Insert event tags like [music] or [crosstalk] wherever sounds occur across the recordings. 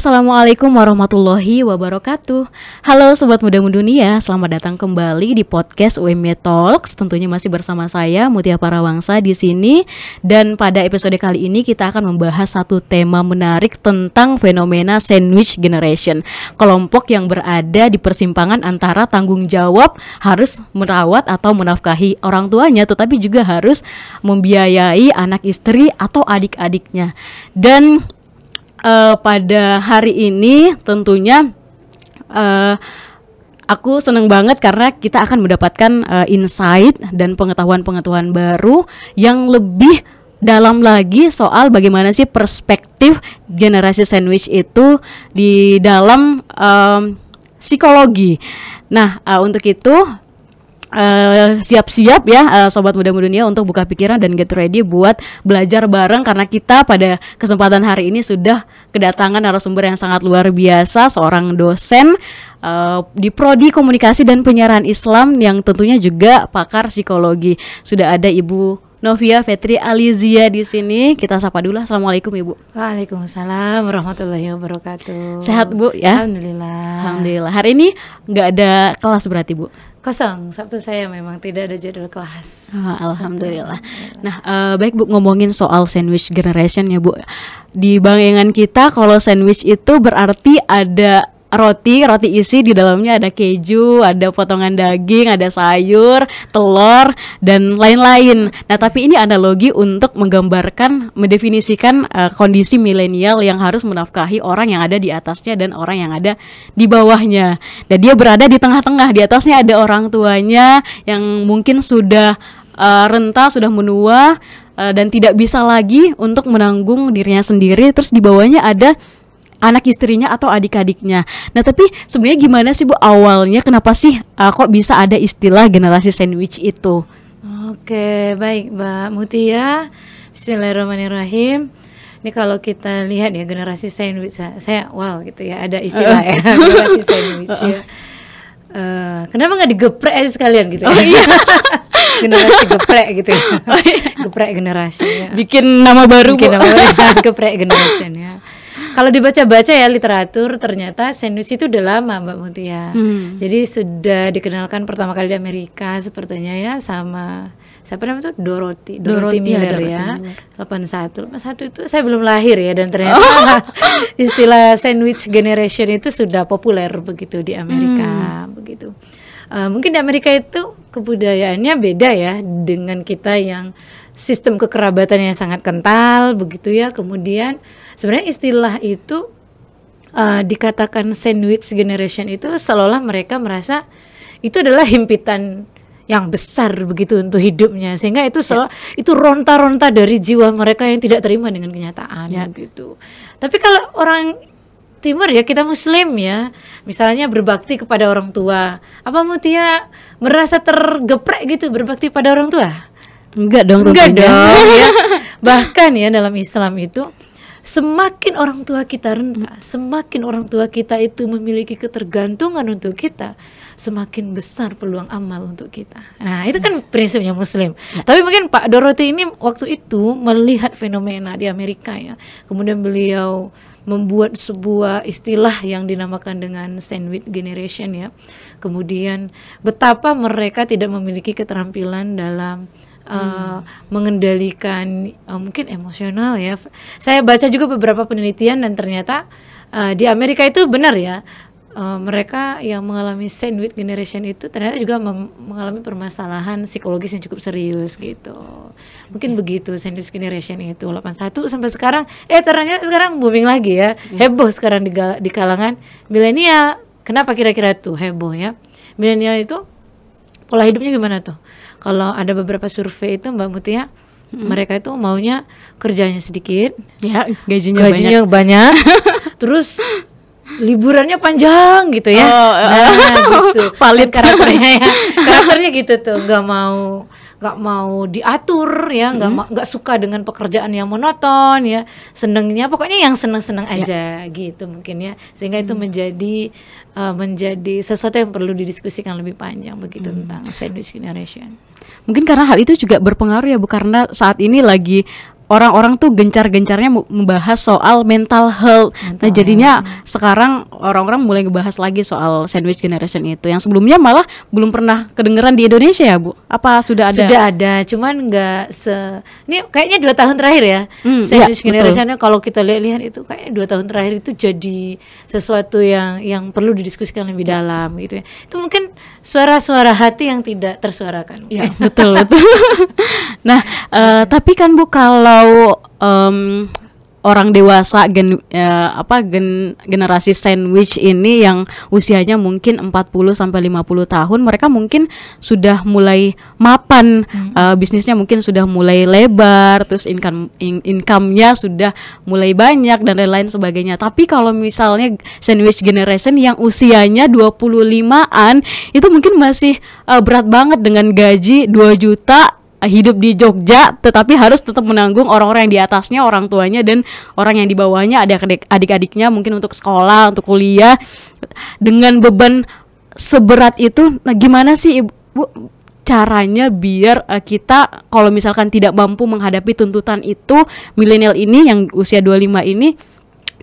Assalamualaikum warahmatullahi wabarakatuh. Halo Sobat Muda Dunia Selamat datang kembali di podcast UMY Talks. Tentunya masih bersama saya Mutia Parawangsa di sini. Dan pada episode kali ini kita akan membahas satu tema menarik Tentang fenomena sandwich generation. Kelompok yang berada di persimpangan antara tanggung jawab Harus merawat atau menafkahi orang tuanya Tetapi juga harus membiayai anak istri atau adik-adiknya. Dan uh, pada hari ini tentunya uh, aku senang banget karena kita akan mendapatkan uh, insight dan pengetahuan-pengetahuan baru yang lebih dalam lagi soal bagaimana sih perspektif generasi sandwich itu di dalam um, psikologi. Nah, uh, untuk itu siap-siap uh, ya uh, sobat muda dunia untuk buka pikiran dan get ready buat belajar bareng karena kita pada kesempatan hari ini sudah kedatangan narasumber yang sangat luar biasa seorang dosen uh, di prodi komunikasi dan penyiaran Islam yang tentunya juga pakar psikologi. Sudah ada Ibu Novia Fetri Alizia di sini. Kita sapa dulu. Assalamualaikum Ibu. Waalaikumsalam warahmatullahi wabarakatuh. Sehat Bu ya? Alhamdulillah. Alhamdulillah. Hari ini nggak ada kelas berarti Bu? Kosong, Sabtu saya memang tidak ada jadwal kelas. Oh, Alhamdulillah. Sabtu. Nah, uh, baik Bu ngomongin soal sandwich generation ya Bu. Di bayangan kita kalau sandwich itu berarti ada roti, roti isi di dalamnya ada keju, ada potongan daging, ada sayur, telur dan lain-lain. Nah, tapi ini analogi untuk menggambarkan, mendefinisikan uh, kondisi milenial yang harus menafkahi orang yang ada di atasnya dan orang yang ada di bawahnya. Dan dia berada di tengah-tengah, di atasnya ada orang tuanya yang mungkin sudah uh, renta, sudah menua uh, dan tidak bisa lagi untuk menanggung dirinya sendiri. Terus di bawahnya ada anak istrinya atau adik-adiknya. Nah, tapi sebenarnya gimana sih Bu awalnya kenapa sih uh, kok bisa ada istilah generasi sandwich itu? Oke, baik Mbak Mutia. Bismillahirrahmanirrahim. Ini kalau kita lihat ya generasi sandwich saya wow gitu ya ada istilah ya [laughs] generasi sandwich ya. Uh, kenapa nggak digeprek aja sekalian gitu ya? Oh, iya. [laughs] generasi geprek gitu ya. Oh, iya. geprek generasi ya. Bikin nama baru Bikin nama baru [laughs] geprek generasi ya. Kalau dibaca-baca ya literatur ternyata sandwich itu udah lama Mbak Mutia. Hmm. Jadi sudah dikenalkan pertama kali di Amerika sepertinya ya sama siapa namanya tuh Dorothy Dorothy, Dorothy Miller ya. Delapan satu delapan satu itu saya belum lahir ya dan ternyata oh. [laughs] istilah sandwich generation itu sudah populer begitu di Amerika hmm. begitu. Uh, mungkin di Amerika itu kebudayaannya beda ya dengan kita yang sistem kekerabatan yang sangat kental begitu ya. Kemudian sebenarnya istilah itu uh, dikatakan sandwich generation itu seolah-olah mereka merasa itu adalah himpitan yang besar begitu untuk hidupnya sehingga itu ya. itu ronta-ronta dari jiwa mereka yang tidak terima dengan kenyataan ya. gitu. Tapi kalau orang timur ya kita muslim ya misalnya berbakti kepada orang tua apa Mutia merasa tergeprek gitu berbakti pada orang tua enggak dong enggak dong ya [laughs] bahkan ya dalam Islam itu semakin orang tua kita rendah, semakin orang tua kita itu memiliki ketergantungan untuk kita, semakin besar peluang amal untuk kita. Nah, itu kan prinsipnya muslim. Ya. Tapi mungkin Pak Dorothy ini waktu itu melihat fenomena di Amerika ya. Kemudian beliau membuat sebuah istilah yang dinamakan dengan sandwich generation ya. Kemudian betapa mereka tidak memiliki keterampilan dalam uh, mengendalikan uh, mungkin emosional ya. Saya baca juga beberapa penelitian dan ternyata uh, di Amerika itu benar ya. Uh, mereka yang mengalami sandwich generation itu ternyata juga mengalami permasalahan psikologis yang cukup serius gitu. Mungkin begitu sandwich generation itu 81 sampai sekarang eh ternyata sekarang booming lagi ya. Yeah. Heboh sekarang di, di kalangan milenial. Kenapa kira-kira tuh heboh ya? Milenial itu pola hidupnya gimana tuh? kalau ada beberapa survei itu Mbak Mutia hmm. mereka itu maunya kerjanya sedikit, ya gajinya, gajinya banyak, banyak [laughs] terus liburannya panjang gitu ya, oh, nah gitu, [laughs] valid. Karakternya ya, karakternya gitu tuh, nggak mau nggak mau diatur ya nggak hmm. nggak suka dengan pekerjaan yang monoton ya senengnya pokoknya yang seneng seneng ya. aja ya. gitu mungkin ya sehingga hmm. itu menjadi uh, menjadi sesuatu yang perlu didiskusikan lebih panjang begitu hmm. tentang sandwich generation Mungkin karena hal itu juga berpengaruh ya Bu karena saat ini lagi orang-orang tuh gencar-gencarnya membahas soal mental health. nah, jadinya sekarang orang-orang mulai ngebahas lagi soal sandwich generation itu. Yang sebelumnya malah belum pernah kedengeran di Indonesia ya, Bu. Apa sudah ada? Sudah ada, cuman nggak se. Ini kayaknya dua tahun terakhir ya. Hmm, Sandwich iya, generationnya kalau kita lihat-lihat itu kayaknya dua tahun terakhir itu jadi sesuatu yang yang perlu didiskusikan lebih dalam gitu ya. Itu mungkin suara-suara hati yang tidak tersuarakan. Ya, betul betul. [laughs] nah, eh, tapi kan Bu kalau em, orang dewasa gen eh, apa gen generasi sandwich ini yang usianya mungkin 40 sampai 50 tahun, mereka mungkin sudah mulai mapan eh, bisnisnya mungkin sudah mulai lebar, terus income in- income-nya sudah mulai banyak dan lain-lain sebagainya. Tapi kalau misalnya sandwich generation yang usianya 25-an itu mungkin masih eh, berat banget dengan gaji 2 juta hidup di Jogja tetapi harus tetap menanggung orang-orang yang di atasnya orang tuanya dan orang yang di bawahnya ada adik- adik-adiknya mungkin untuk sekolah untuk kuliah. Dengan beban seberat itu nah gimana sih ibu caranya biar eh, kita kalau misalkan tidak mampu menghadapi tuntutan itu milenial ini yang usia 25 ini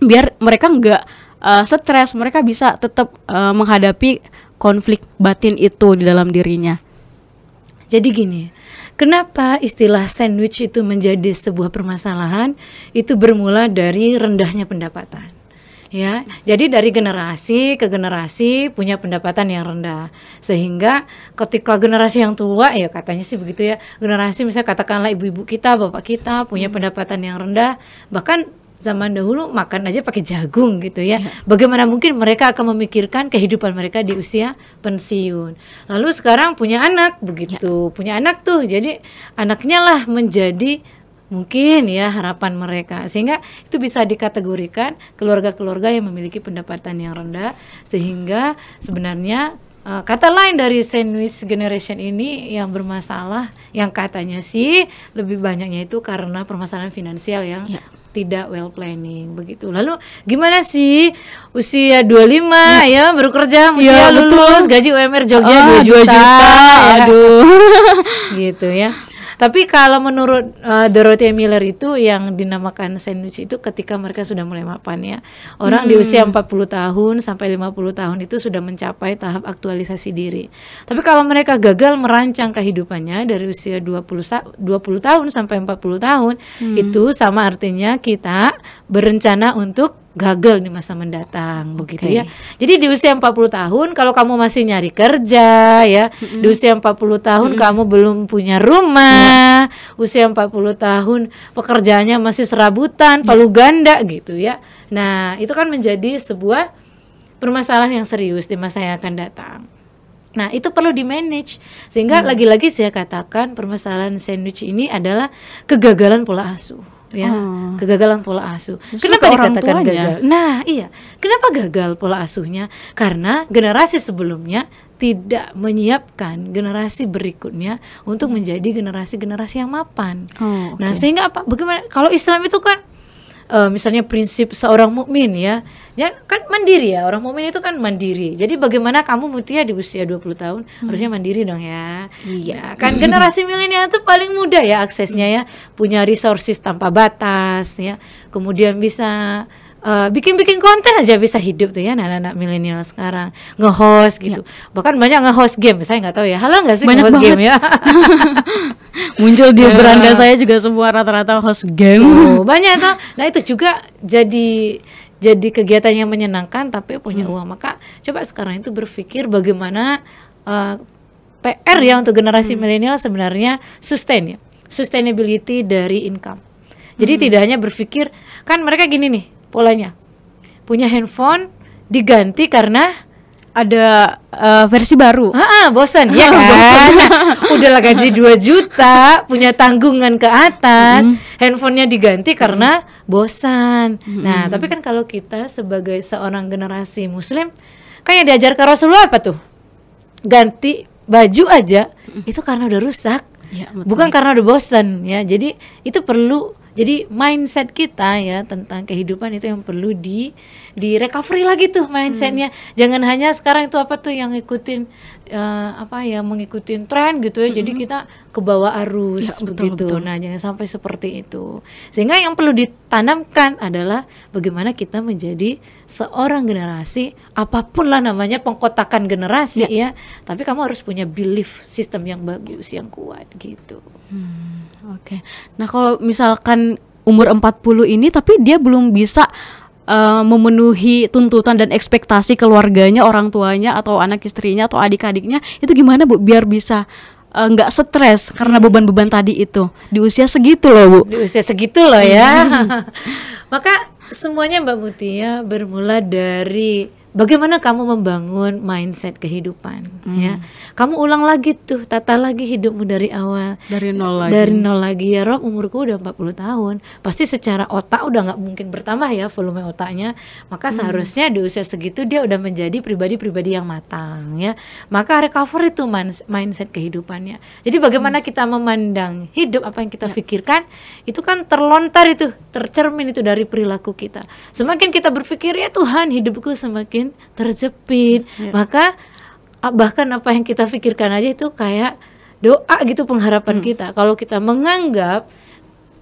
biar mereka nggak eh, stres mereka bisa tetap eh, menghadapi konflik batin itu di dalam dirinya. Jadi gini, kenapa istilah sandwich itu menjadi sebuah permasalahan? Itu bermula dari rendahnya pendapatan. Ya, jadi dari generasi ke generasi punya pendapatan yang rendah, sehingga ketika generasi yang tua ya katanya sih begitu ya, generasi misalnya katakanlah ibu-ibu kita, bapak kita punya pendapatan yang rendah, bahkan zaman dahulu makan aja pakai jagung gitu ya. Bagaimana mungkin mereka akan memikirkan kehidupan mereka di usia pensiun. Lalu sekarang punya anak begitu, punya anak tuh. Jadi anaknya lah menjadi mungkin ya harapan mereka. Sehingga itu bisa dikategorikan keluarga-keluarga yang memiliki pendapatan yang rendah sehingga sebenarnya Uh, kata lain dari sandwich generation ini yang bermasalah, yang katanya sih lebih banyaknya itu karena permasalahan finansial yang Ya. tidak well planning begitu. Lalu gimana sih usia 25 ya, baru kerja Ya, ya, betul. lulus gaji UMR Jogja Ah, 2 juta, dua ya. aduh gitu ya. Tapi kalau menurut uh, Dorothy Miller itu yang dinamakan sandwich itu ketika mereka sudah mulai mapan ya. Orang di usia 40 tahun sampai 50 tahun itu sudah mencapai tahap aktualisasi diri. Tapi kalau mereka gagal merancang kehidupannya dari usia 20 sa- 20 tahun sampai 40 tahun itu sama artinya kita berencana untuk gagal di masa mendatang begitu Oke. ya. Jadi di usia 40 tahun kalau kamu masih nyari kerja ya, di usia 40 tahun kamu belum punya rumah, usia 40 tahun pekerjaannya masih serabutan, palu ganda gitu ya. Nah, itu kan menjadi sebuah permasalahan yang serius di masa yang akan datang. Nah, itu perlu di-manage. Sehingga lagi-lagi saya katakan permasalahan sandwich ini adalah kegagalan pola asuh ya. Oh. Kegagalan pola asuh. Justru Kenapa dikatakan tuanya. gagal? Nah, iya. Kenapa gagal pola asuhnya? Karena generasi sebelumnya tidak menyiapkan generasi berikutnya untuk menjadi generasi-generasi yang mapan. Oh, Nah, oke. sehingga apa? Bagaimana kalau Islam itu kan eh, misalnya prinsip seorang mukmin ya, ya kan mandiri ya. Orang mukmin itu kan mandiri. Jadi bagaimana kamu Mutia di usia 20 tahun harusnya mandiri dong ya. Iya, kan generasi milenial itu paling mudah ya aksesnya ya, punya resources tanpa batas ya. Kemudian bisa eh, bikin-bikin konten aja bisa hidup tuh ya anak-anak milenial sekarang nge-host gitu bahkan banyak nge-host game saya nggak tahu ya halal nggak sih Banyak nge-host banget. game ya [laughs] muncul di Ya. beranda saya juga semua rata-rata host game Oh, [laughs] banyak tuh. Nah, itu juga jadi jadi kegiatan yang menyenangkan tapi punya uang. Maka coba sekarang itu berpikir bagaimana eh, PR ya untuk generasi milenial sebenarnya sustain ya. Sustainability dari income. Jadi tidak hanya berpikir kan mereka gini nih polanya. Punya handphone diganti karena ada eh, versi baru Ah, bosan ya kan? [laughs] Udahlah gaji 2 juta, punya tanggungan ke atas, handphonenya diganti karena bosan. Nah, tapi kan kalau kita sebagai seorang generasi muslim, kan yang diajarkan Rasulullah apa tuh? Ganti baju aja, itu karena udah rusak. Ya, betul. Bukan karena udah bosan ya. Jadi itu perlu jadi mindset kita ya tentang kehidupan itu yang perlu di di recovery lagi tuh mindsetnya. Jangan hanya sekarang itu apa tuh yang ngikutin eh, apa ya mengikutin tren gitu ya. Jadi kita ke bawah arus Ya, betul, begitu. betul. nah jangan sampai seperti itu. Sehingga yang perlu ditanamkan adalah bagaimana kita menjadi seorang generasi apa pun lah namanya pengkotakan generasi ya. tapi kamu harus punya belief sistem yang bagus yang kuat gitu Oke. Nah, kalau misalkan umur 40 ini tapi dia belum bisa eh, memenuhi tuntutan dan ekspektasi keluarganya, orang tuanya atau anak istrinya atau adik-adiknya, itu gimana Bu biar bisa eh, nggak stres karena beban-beban tadi itu di usia segitu loh, Bu. di usia segitu loh ya. [laughs] Maka semuanya Mbak Mutia bermula dari bagaimana kamu membangun mindset kehidupan ya. Kamu ulang lagi tuh, tata lagi hidupmu dari awal. Dari nol lagi. Dari nol lagi. Ya Rob umurku udah 40 tahun. Pasti secara otak udah nggak mungkin bertambah ya volume otaknya. Maka seharusnya di usia segitu dia udah menjadi pribadi-pribadi yang matang ya. Maka recover itu mindset kehidupannya. Jadi bagaimana kita memandang hidup apa yang kita pikirkan Itu kan terlontar itu tercermin itu dari perilaku kita. Semakin kita berpikir ya Tuhan hidupku semakin terjepit Maka ah, bahkan apa yang kita pikirkan aja itu kayak doa gitu pengharapan kita. Kalau kita menganggap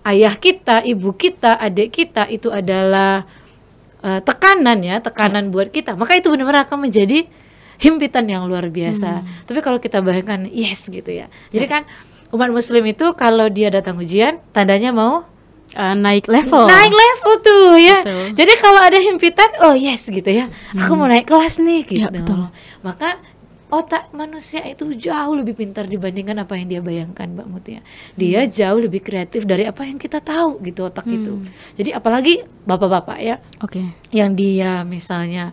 ayah kita, ibu kita, adik kita itu adalah eh, tekanan ya, tekanan buat kita, maka itu benar-benar akan menjadi himpitan yang luar biasa. Tapi kalau kita bayangkan yes gitu ya. Jadi kan umat muslim itu kalau dia datang ujian, tandanya mau Eh, naik level. naik level tuh ya. Betul. Jadi kalau ada himpitan, oh yes gitu ya. Aku mau naik kelas nih gitu. Ya, betul. Maka otak manusia itu jauh lebih pintar dibandingkan apa yang dia bayangkan, Mbak Mutia. Dia jauh lebih kreatif dari apa yang kita tahu gitu otak itu. Jadi apalagi bapak-bapak ya Oke. yang dia misalnya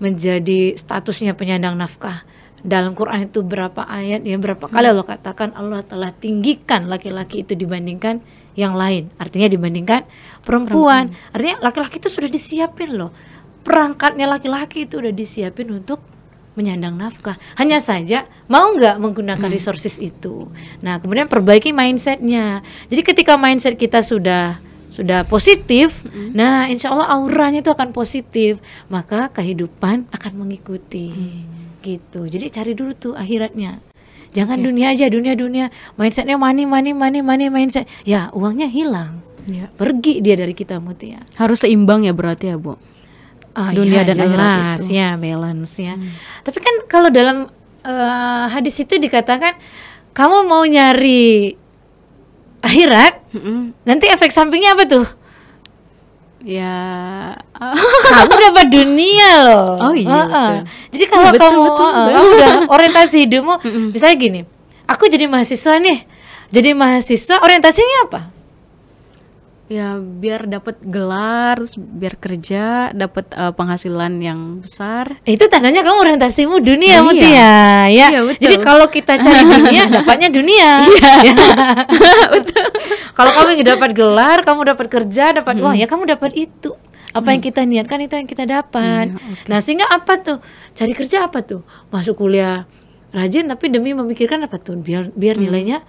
menjadi statusnya penyandang nafkah dalam Quran itu berapa ayat ya berapa kali Allah katakan Allah telah tinggikan laki-laki itu dibandingkan yang lain. Artinya dibandingkan perempuan. Artinya laki-laki itu sudah disiapin loh. Perangkatnya laki-laki itu udah disiapin untuk menyandang nafkah. Hanya saja mau nggak menggunakan resources itu? Nah kemudian perbaiki mindsetnya. Jadi ketika mindset kita sudah sudah positif, nah insya Allah auranya itu akan positif, maka kehidupan akan mengikuti, gitu. Jadi cari dulu tuh akhiratnya, jangan dunia aja, dunia dunia, mindsetnya money money money money mindset, ya uangnya hilang, Ya. pergi dia dari kita mutia. Harus seimbang ya berarti ya, Bu. Ah, Dunia ya, dan akhirat jelas itu. ya balance ya. Tapi kan kalau dalam eh, hadis itu dikatakan kamu mau nyari akhirat, Mm-mm. nanti efek sampingnya apa tuh? Ya. [laughs] kamu dapat dunia loh. Oh iya, Heeh. betul. Jadi kalau Betul, kamu, betul, kamu udah orientasi hidupmu, [laughs] misalnya gini, aku jadi mahasiswa nih, jadi mahasiswa orientasinya apa? Ya biar dapat gelar, biar kerja, dapat eh, penghasilan yang besar. Eh, Itu tandanya kamu orientasimu dunia, Dunia. Mutia, ya. Iya, betul. Jadi kalau kita cari dunia, [laughs] dapatnya dunia. Iya. [laughs] Ya. [laughs] kalau kamu ingin dapat gelar, kamu dapat kerja, dapat uang, ya kamu dapat itu. Apa yang kita niatkan itu yang kita dapat. Nah, sehingga apa tuh? Cari kerja apa tuh? Masuk kuliah rajin tapi demi memikirkan apa tuh? Biar biar nilainya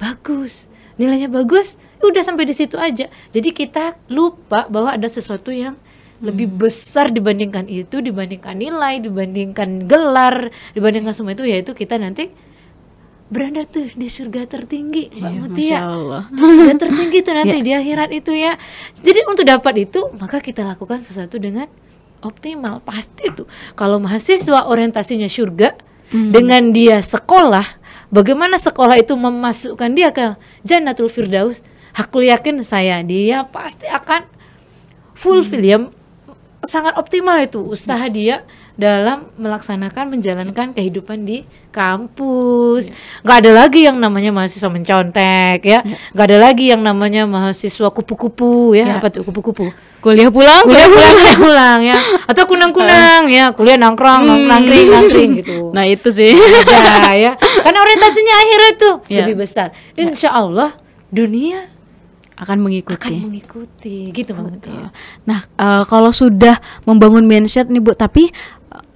bagus. Nilainya bagus, udah sampai di situ aja. Jadi kita lupa bahwa ada sesuatu yang lebih besar dibandingkan itu, dibandingkan nilai, dibandingkan gelar, dibandingkan semua itu yaitu kita nanti berada tuh di surga tertinggi, Mbak Iya, Mutia. Masya Allah. Di surga tertinggi itu nanti [laughs] di akhirat itu ya. Jadi untuk dapat itu maka kita lakukan sesuatu dengan optimal pasti tuh. Kalau mahasiswa orientasinya surga dengan dia sekolah, bagaimana sekolah itu memasukkan dia ke Jannatul Firdaus? Aku yakin saya dia pasti akan fulfill ya sangat optimal itu usaha dia dalam melaksanakan menjalankan kehidupan di kampus. nggak ada lagi yang namanya mahasiswa mencontek ya. nggak ada lagi yang namanya mahasiswa kupu-kupu ya. Ya. Apa tuh kupu-kupu? Kuliah pulang, Kuliah pulang kuliah [laughs] pulang ya. Atau kunang-kunang ya, kuliah nongkrong, nong- nangkring, nangkring gitu. [laughs] Nah itu sih. Ada ya. [laughs] Karena orientasinya akhirat tuh Ya. lebih besar. Insya Allah dunia akan mengikuti. akan mengikuti gitu Mbak Mutia. Nah, eh, kalau sudah membangun mindset nih Bu, tapi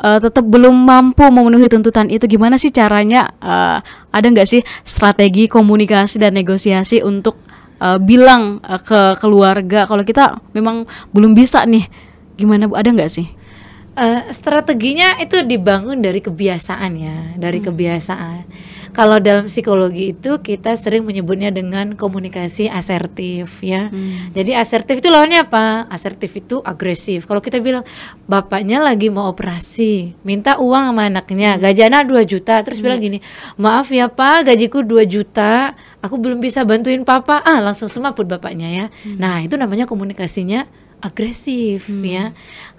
eh, tetap belum mampu memenuhi tuntutan itu, gimana sih caranya? eh, ada nggak sih strategi komunikasi dan negosiasi untuk eh, bilang eh, ke keluarga kalau kita memang belum bisa nih gimana Bu? Ada nggak sih? Uh, strateginya itu dibangun dari kebiasaan ya, dari hmm. kebiasaan. Kalau dalam psikologi itu kita sering menyebutnya dengan komunikasi asertif ya. Hmm. Jadi asertif itu lawannya apa? Asertif itu agresif. Kalau kita bilang bapaknya lagi mau operasi, minta uang sama anaknya, hmm. gajinya 2 juta, terus hmm. bilang gini, "Maaf ya Pak, gajiku 2 juta, aku belum bisa bantuin papa." Ah, langsung semaput bapaknya ya. Hmm. Nah, itu namanya komunikasinya agresif hmm. ya.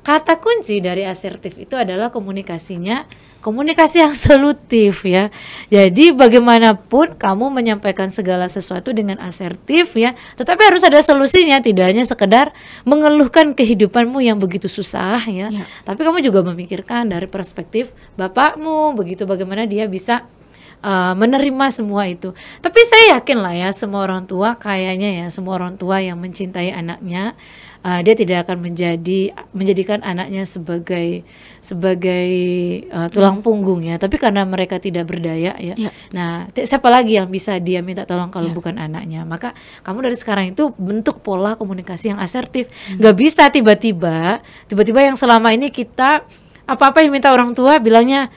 Kata kunci dari asertif itu adalah komunikasinya komunikasi yang solutif ya. Jadi bagaimanapun kamu menyampaikan segala sesuatu dengan asertif ya, tetapi harus ada solusinya, tidak hanya sekedar mengeluhkan kehidupanmu yang begitu susah ya. ya. Tapi kamu juga memikirkan dari perspektif bapakmu, begitu bagaimana dia bisa uh, menerima semua itu. Tapi saya yakin lah ya semua orang tua kayaknya ya semua orang tua yang mencintai anaknya uh, dia tidak akan menjadi menjadikan anaknya sebagai sebagai uh, tulang punggung ya. Tapi karena mereka tidak berdaya ya, ya. nah siapa lagi yang bisa dia minta tolong kalau ya. bukan anaknya? Maka kamu dari sekarang itu bentuk pola komunikasi yang asertif. Hmm. nggak bisa tiba-tiba tiba-tiba yang selama ini kita apa-apa yang minta orang tua bilangnya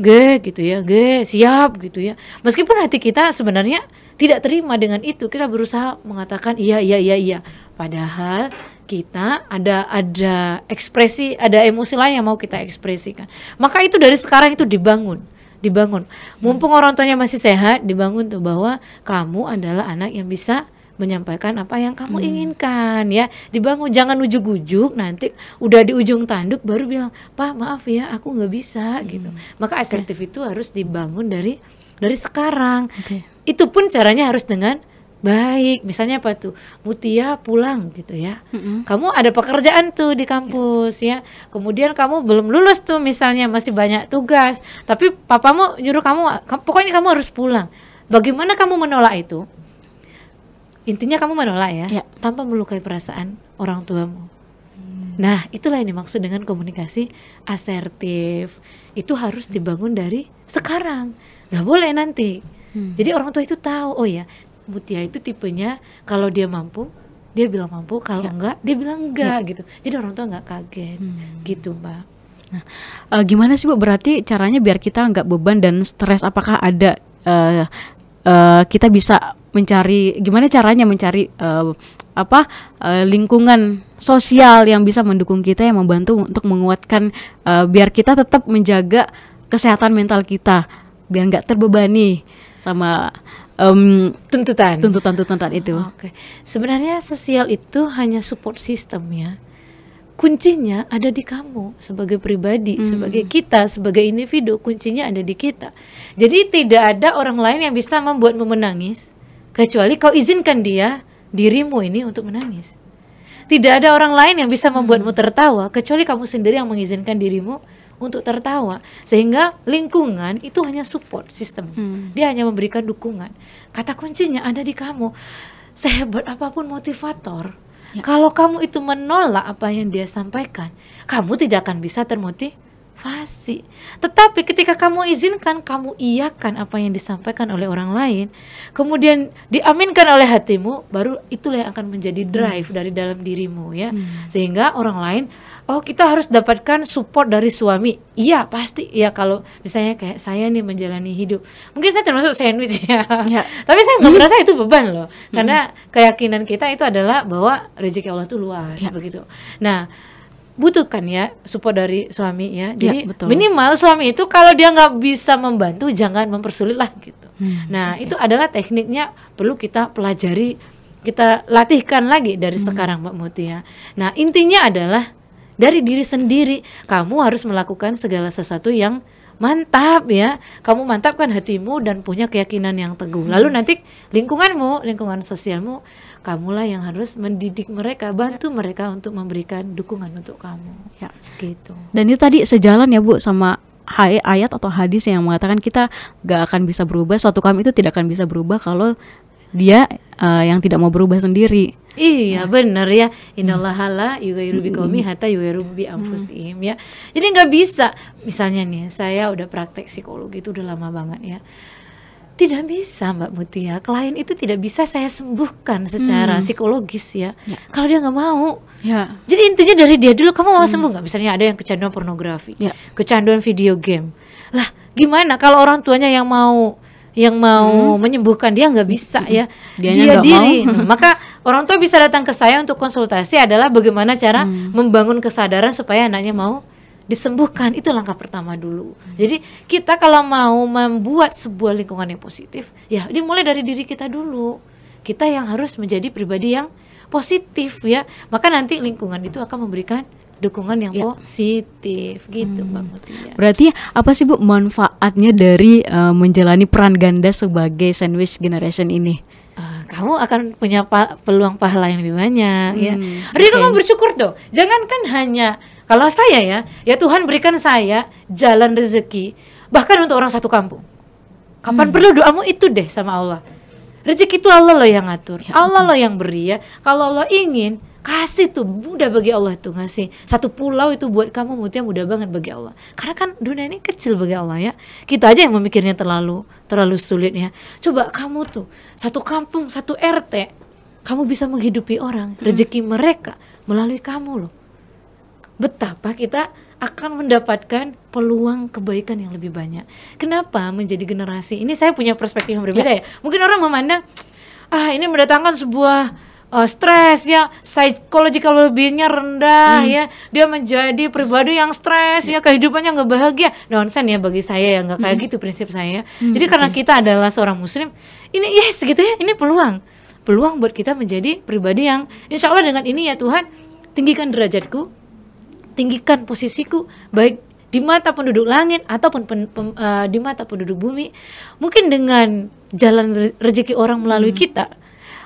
ge gitu ya ge siap gitu ya. Meskipun hati kita sebenarnya tidak terima dengan itu. Kita berusaha mengatakan iya iya iya iya. Padahal kita ada ada ekspresi ada emosi lain yang mau kita ekspresikan maka itu dari sekarang itu dibangun dibangun mumpung orang tuanya masih sehat dibangun tuh bahwa kamu adalah anak yang bisa menyampaikan apa yang kamu hmm. inginkan ya dibangun jangan ujuk-ujuk nanti udah di ujung tanduk baru bilang pak maaf ya aku nggak bisa hmm. gitu maka asertif okay. itu harus dibangun dari dari sekarang okay itu pun caranya harus dengan baik misalnya apa tuh? Mutia pulang gitu ya. Mm-hmm. kamu ada pekerjaan tuh di kampus ya. Kemudian kamu belum lulus tuh misalnya masih banyak tugas. Tapi papamu nyuruh kamu pokoknya kamu harus pulang. Bagaimana kamu menolak itu? Intinya kamu menolak ya, ya. tanpa melukai perasaan orang tuamu. Hmm. nah itulah yang dimaksud dengan komunikasi asertif. Itu harus dibangun dari sekarang. Nggak boleh nanti. Hmm. Jadi orang tua itu tahu, oh ya, Mutia itu tipenya kalau dia mampu, dia bilang mampu, kalau ya. enggak, dia bilang enggak ya. gitu. Jadi orang tua enggak kaget, hmm. gitu, Mbak. Nah, uh, gimana sih Bu? Berarti caranya biar kita enggak beban dan stres? Apakah ada uh, uh, kita bisa mencari gimana caranya mencari uh, apa uh, lingkungan sosial yang bisa mendukung kita yang membantu untuk menguatkan uh, biar kita tetap menjaga kesehatan mental kita biar nggak terbebani sama um, tuntutan tuntutan-tuntutan itu. Oke. Okay. Sebenarnya sosial itu hanya support system ya. Kuncinya ada di kamu sebagai pribadi, hmm. sebagai kita, sebagai individu, kuncinya ada di kita. Jadi tidak ada orang lain yang bisa membuatmu menangis kecuali kau izinkan dia dirimu ini untuk menangis. Tidak ada orang lain yang bisa membuatmu tertawa kecuali kamu sendiri yang mengizinkan dirimu untuk tertawa sehingga lingkungan itu hanya support sistem hmm. dia hanya memberikan dukungan kata kuncinya ada di kamu sehebat apa pun motivator ya. kalau kamu itu menolak apa yang dia sampaikan kamu tidak akan bisa termotivasi motivasi. Tetapi ketika kamu izinkan, kamu iakan apa yang disampaikan oleh orang lain, kemudian diaminkan oleh hatimu, baru itulah yang akan menjadi drive hmm. dari dalam dirimu ya. Hmm. Sehingga orang lain, oh kita harus dapatkan support dari suami. Iya, pasti. Ya kalau misalnya kayak saya nih menjalani hidup. Mungkin saya termasuk sandwich ya. ya. [laughs] Tapi saya nggak [laughs] merasa itu beban loh. Hmm. Karena keyakinan kita itu adalah bahwa rezeki Allah itu luas ya. begitu. Nah, butuhkan ya support dari suami ya. ya Jadi ya, betul. minimal suami itu kalau dia nggak bisa membantu jangan mempersulit lah gitu. Hmm, nah okay. itu adalah tekniknya perlu kita pelajari, kita latihkan lagi dari hmm. sekarang Mbak Muti ya. Nah intinya adalah dari diri sendiri kamu harus melakukan segala sesuatu yang mantap ya kamu mantapkan hatimu dan punya keyakinan yang teguh lalu hmm. nanti lingkunganmu lingkungan sosialmu kamulah yang harus mendidik mereka bantu ya. mereka untuk memberikan dukungan untuk kamu. Ya. Gitu. Dan itu tadi sejalan ya bu sama ayat atau hadis yang mengatakan kita gak akan bisa berubah suatu kami itu tidak akan bisa berubah kalau dia uh, yang tidak mau berubah sendiri. Iya benar ya. Innallaha la yughayyiru biqaumi hatta yughayyiru bi anfusihim ya. Jadi nggak bisa. Misalnya nih saya udah praktek psikologi itu udah lama banget ya. Tidak bisa Mbak Mutia, klien itu tidak bisa saya sembuhkan secara Hmm. psikologis ya. Ya. Kalau dia nggak mau. Ya. Jadi intinya dari dia dulu kamu mau sembuh nggak? Misalnya ada yang kecanduan pornografi, Ya. kecanduan video game. Lah gimana kalau orang tuanya yang mau yang mau menyembuhkan dia nggak bisa ya Dianya dia diri mau. [laughs] Maka orang tua bisa datang ke saya untuk konsultasi adalah bagaimana cara membangun kesadaran supaya anaknya mau disembuhkan itu langkah pertama dulu. Jadi kita kalau mau membuat sebuah lingkungan yang positif ya dimulai dari diri kita dulu. Kita yang harus menjadi pribadi yang positif ya. Maka nanti lingkungan itu akan memberikan dukungan yang Ya. positif. Gitu mbak Mutia. Berarti apa sih Bu manfaatnya dari eh, menjalani peran ganda sebagai sandwich generation ini? Kamu akan punya pa- peluang pahala yang lebih banyak ya. Hmm, Jadi oke. kamu bersyukur dong. Jangankan hanya kalau saya ya, ya Tuhan berikan saya jalan rezeki bahkan untuk orang satu kampung. Kapan perlu doamu itu deh sama Allah. Rezeki itu Allah loh yang ngatur. Allah loh yang beri ya. Kalau Allah ingin kasih tuh mudah bagi Allah tuh ngasih. Satu pulau itu buat kamu mutia mudah banget bagi Allah. Karena kan dunia ini kecil bagi Allah ya. Kita aja yang memikirnya terlalu terlalu sulit ya. Coba kamu tuh satu kampung satu RT kamu bisa menghidupi orang rezeki mereka melalui kamu loh. Betapa kita akan mendapatkan peluang kebaikan yang lebih banyak. Kenapa menjadi generasi ini saya punya perspektif yang berbeda ya. Mungkin orang memandang ah ini mendatangkan sebuah uh, stres ya, psychological well-beingnya rendah ya, dia menjadi pribadi yang stres ya, kehidupannya nggak bahagia. Nonsen ya bagi saya ya. Nggak kayak gitu prinsip saya. Jadi karena kita adalah seorang muslim, ini yes gitu ya, ini peluang, peluang buat kita menjadi pribadi yang insya Allah dengan ini ya Tuhan tinggikan derajatku, tinggikan posisiku baik di mata penduduk langit ataupun pen- pem- eh, di mata penduduk bumi. Mungkin dengan jalan re- rezeki orang melalui kita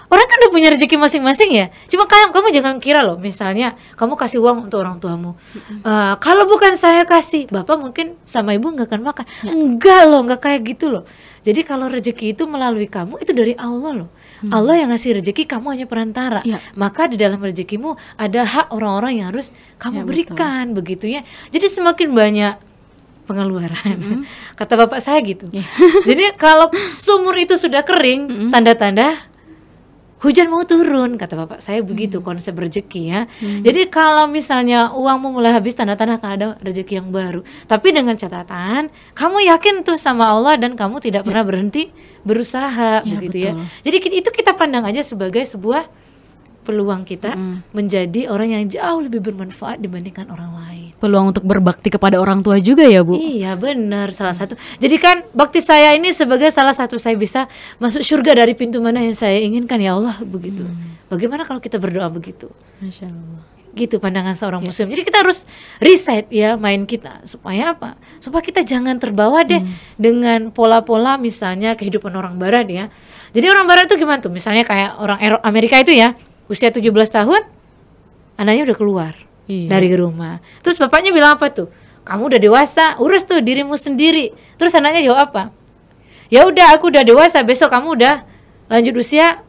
orang kan udah punya rezeki masing-masing ya. Cuma kamu kamu jangan kira loh misalnya kamu kasih uang untuk orang tuamu. Eh, kalau bukan saya kasih bapak mungkin sama ibu nggak akan makan. Enggak loh nggak kayak gitu loh. Jadi kalau rezeki itu melalui kamu itu dari Allah loh. Allah yang ngasih rezeki kamu hanya perantara. Ya. maka di dalam rezekimu ada hak orang-orang yang harus Ya, kamu betul. berikan begitu ya. Jadi semakin banyak pengeluaran. [laughs] Kata bapak saya gitu. Ya. jadi kalau sumur itu sudah kering tanda-tanda hujan mau turun kata bapak. Saya begitu konsep rezeki ya. Jadi kalau misalnya uangmu mulai habis tanda-tanda akan ada rezeki yang baru. Tapi dengan catatan kamu yakin tuh sama Allah dan kamu tidak pernah berhenti berusaha Ya, begitu ya. betul. jadi ki- itu kita pandang aja sebagai sebuah peluang kita Mm. menjadi orang yang jauh lebih bermanfaat dibandingkan orang lain Peluang untuk berbakti kepada orang tua juga ya Bu? Iya benar salah satu. Jadi kan bakti saya ini sebagai salah satu saya bisa masuk surga dari pintu mana yang saya inginkan ya Allah begitu. Bagaimana kalau kita berdoa begitu? Masya Allah. Gitu pandangan seorang muslim. Jadi kita harus reset ya main kita supaya apa? Supaya kita jangan terbawa deh dengan pola-pola misalnya kehidupan orang barat ya. Jadi orang barat itu gimana tuh? Misalnya kayak orang Amerika itu ya, usia 17 tahun anaknya udah keluar Iya. dari rumah. Terus bapaknya bilang apa tuh? Kamu udah dewasa, urus tuh dirimu sendiri. Terus anaknya jawab apa? Ya udah, aku udah dewasa. Besok kamu udah lanjut usia.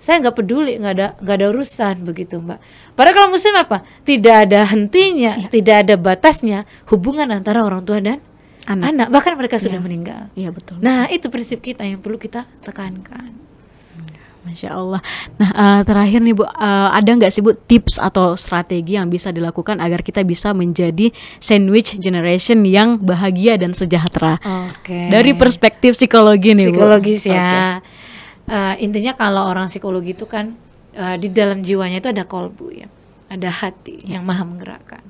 Saya nggak peduli, nggak ada nggak ada urusan begitu, Mbak. Padahal kalau muslim apa? Tidak ada hentinya, tidak ada batasnya hubungan antara orang tua dan Anak. anak. Bahkan mereka sudah Iya. meninggal. Iya betul. Nah, itu prinsip kita yang perlu kita tekankan. Masya Allah. Nah eh, terakhir nih Bu, eh, ada nggak sih Bu tips atau strategi yang bisa dilakukan agar kita bisa menjadi sandwich generation yang bahagia dan sejahtera? Oke. Dari perspektif psikologi nih Bu. psikologis ya. Oke. Eh, intinya kalau orang psikologi itu kan eh, di dalam jiwanya itu ada kolbu ya, ada hati yang maha menggerakkan.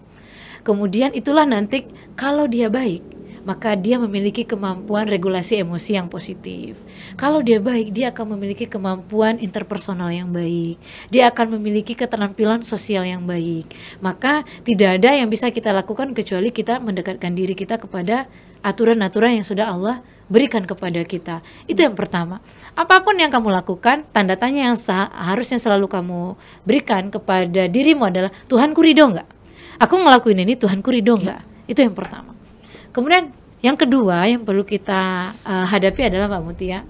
Kemudian itulah nanti kalau dia baik, maka dia memiliki kemampuan regulasi emosi yang positif. Kalau dia baik, dia akan memiliki kemampuan interpersonal yang baik. Dia akan memiliki keterampilan sosial yang baik. Maka tidak ada yang bisa kita lakukan kecuali kita mendekatkan diri kita kepada aturan-aturan yang sudah Allah berikan kepada kita. Itu yang pertama. Apa pun yang kamu lakukan, tanda tanya yang sah, harusnya selalu kamu berikan kepada dirimu adalah Tuhanku ridho nggak? Aku ngelakuin ini Tuhanku ridho nggak? Itu yang pertama. Kemudian yang kedua yang perlu kita uh, hadapi adalah Mbak Mutia.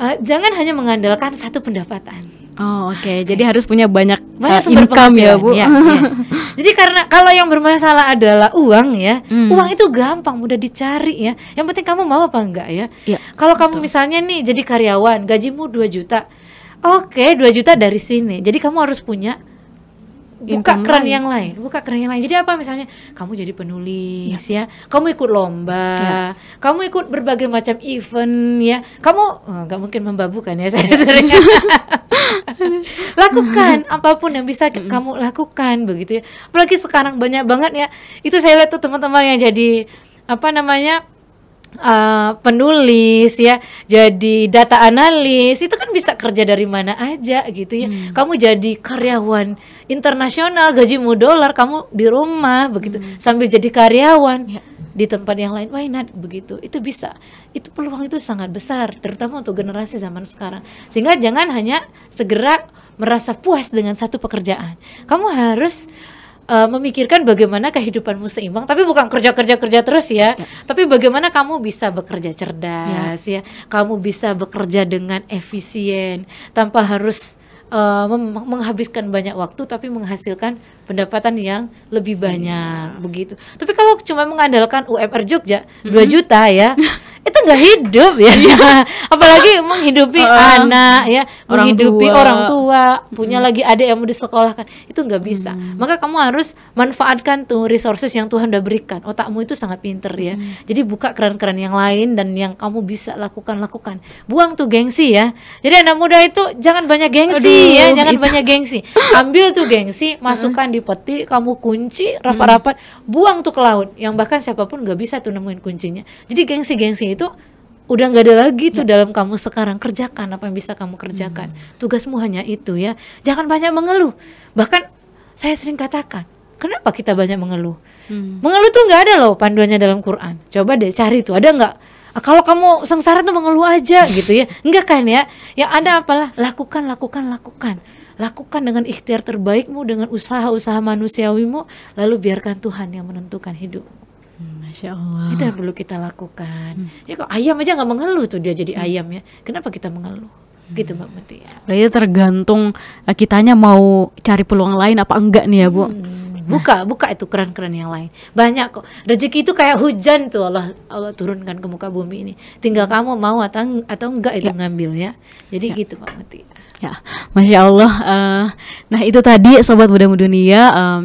Uh, jangan hanya mengandalkan satu pendapatan. Oh oke, jadi harus punya banyak, banyak uh, sumber income ya bu. ya, yes. [laughs] Jadi karena kalau yang bermasalah adalah uang ya, Hmm. uang itu gampang, mudah dicari ya. Yang penting kamu mau apa enggak ya. Iya, kalau kamu misalnya nih jadi karyawan, gajimu 2 juta. Oke, 2 juta dari sini. Jadi kamu harus punya buka lain. yang lain, buka keran yang lain. Jadi apa misalnya kamu jadi penulis ya, kamu ikut lomba, Ya. kamu ikut berbagai macam event ya. Kamu oh, nggak mungkin membabukan ya saya [laughs] sering. [laughs] lakukan [laughs] apa pun yang bisa ke- kamu lakukan begitu ya. Apalagi sekarang banyak banget ya. Itu saya lihat tuh teman-teman yang jadi apa namanya? Uh, penulis ya, jadi data analis itu kan bisa kerja dari mana aja gitu ya. Kamu jadi karyawan internasional, gajimu dolar, kamu di rumah begitu sambil jadi karyawan Ya. di tempat yang lain, why not begitu? Itu bisa. Itu peluang itu sangat besar, terutama untuk generasi zaman sekarang. Sehingga jangan hanya segera merasa puas dengan satu pekerjaan. Kamu harus uh, memikirkan bagaimana kehidupanmu seimbang, tapi bukan kerja kerja kerja terus ya, tapi bagaimana kamu bisa bekerja cerdas ya, kamu bisa bekerja dengan efisien tanpa harus uh, menghabiskan banyak waktu, tapi menghasilkan pendapatan yang lebih banyak begitu. Tapi kalau cuma mengandalkan UMR Jogja 2 juta ya, [laughs] itu nggak hidup ya, [laughs] apalagi menghidupi Uh, anak ya, orang menghidupi tua. orang tua, punya lagi adik yang mau disekolahkan, itu nggak bisa. Maka kamu harus manfaatkan tuh resources yang Tuhan udah berikan. Otakmu itu sangat pinter ya. Jadi buka keran-keran yang lain dan yang kamu bisa lakukan lakukan. Buang tuh gengsi ya. Jadi anak muda itu jangan banyak gengsi Aduh, ya, jangan itu. banyak gengsi. [laughs] Ambil tuh gengsi, masukkan di peti, kamu kunci rapat-rapat, buang tuh ke laut. Yang bahkan siapa pun nggak bisa tuh nemuin kuncinya. Jadi gengsi-gengsi itu udah nggak ada lagi tuh dalam kamu sekarang. Kerjakan apa yang bisa kamu kerjakan. Tugasmu hanya itu ya. Jangan banyak mengeluh. Bahkan saya sering katakan kenapa kita banyak mengeluh? Hmm. mengeluh tuh nggak ada loh panduannya dalam Quran. Coba deh cari tuh ada nggak? Ah, kalau kamu sengsara tuh mengeluh aja gitu ya. Enggak kan ya? Yang ada apalah? Lakukan lakukan lakukan lakukan dengan ikhtiar terbaikmu dengan usaha-usaha manusiawimu lalu biarkan Tuhan yang menentukan hidup Hmm, Masya Allah. itu yang perlu kita lakukan. Ya kok ayam aja nggak mengeluh tuh dia jadi ayam ya. Kenapa kita mengeluh? Gitu Mbak Mutia. Berarti tergantung uh, kitanya mau cari peluang lain apa enggak nih ya bu? Hmm, Buka, buka itu keran-keran yang lain. Banyak kok. Rezeki itu kayak hujan tuh Allah Allah turunkan ke muka bumi ini. Tinggal kamu mau atau atau enggak itu ngambil ya. Jadi gitu Mbak Mutia. Ya, masya Allah. eh, nah itu tadi sobat muda dunia em,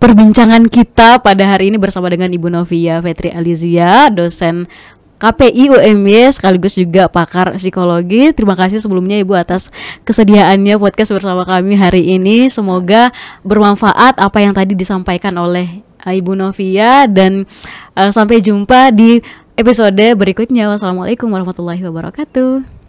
perbincangan kita pada hari ini bersama dengan Ibu Novia Fetri Alizia, dosen KPI UMY sekaligus juga pakar psikologi. Terima kasih sebelumnya Ibu atas kesediaannya podcast bersama kami hari ini. Semoga bermanfaat apa yang tadi disampaikan oleh eh, Ibu Novia dan eh, sampai jumpa di episode berikutnya. Wassalamualaikum warahmatullahi wabarakatuh.